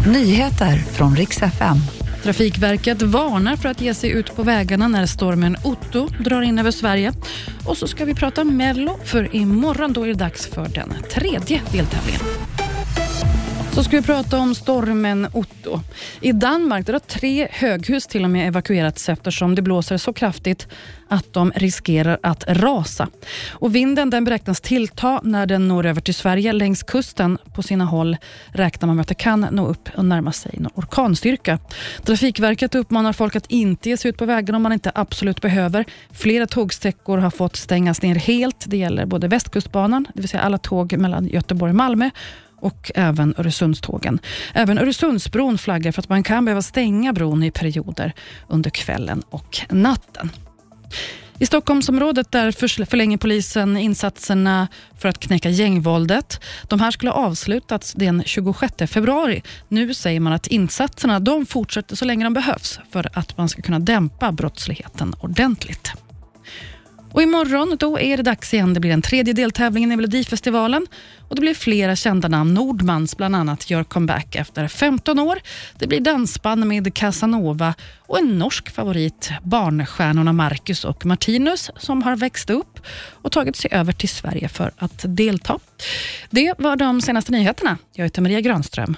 Nyheter från riks FM. Trafikverket varnar för att ge sig ut på vägarna när stormen Otto drar in över Sverige. Och så ska vi prata Mello, för imorgon då är det dags för den tredje deltävlingen. Så ska vi prata om stormen Otto. I Danmark där har tre höghus till och med evakuerats eftersom det blåser så kraftigt att de riskerar att rasa. Och vinden den beräknas tillta när den når över till Sverige. Längs kusten på sina håll räknar man med att det kan nå upp och närma sig en orkanstyrka. Trafikverket uppmanar folk att inte ge sig ut på vägarna om man inte absolut behöver. Flera tågsträckor har fått stängas ner helt. Det gäller både Västkustbanan, det vill säga alla tåg mellan Göteborg och Malmö och även Öresundstågen. Även Öresundsbron flaggar för att man kan behöva stänga bron i perioder under kvällen och natten. I Stockholmsområdet där förlänger polisen insatserna för att knäcka gängvåldet. De här skulle ha avslutats den 26 februari. Nu säger man att insatserna de fortsätter så länge de behövs för att man ska kunna dämpa brottsligheten ordentligt. Och imorgon då är det dags igen. Det blir den tredje deltävlingen i Melodifestivalen och det blir flera kända namn. Nordmans bland annat gör comeback efter 15 år. Det blir dansband med Casanova och en norsk favorit, barnstjärnorna Marcus och Martinus som har växt upp och tagit sig över till Sverige för att delta. Det var de senaste nyheterna. Jag heter Maria Granström.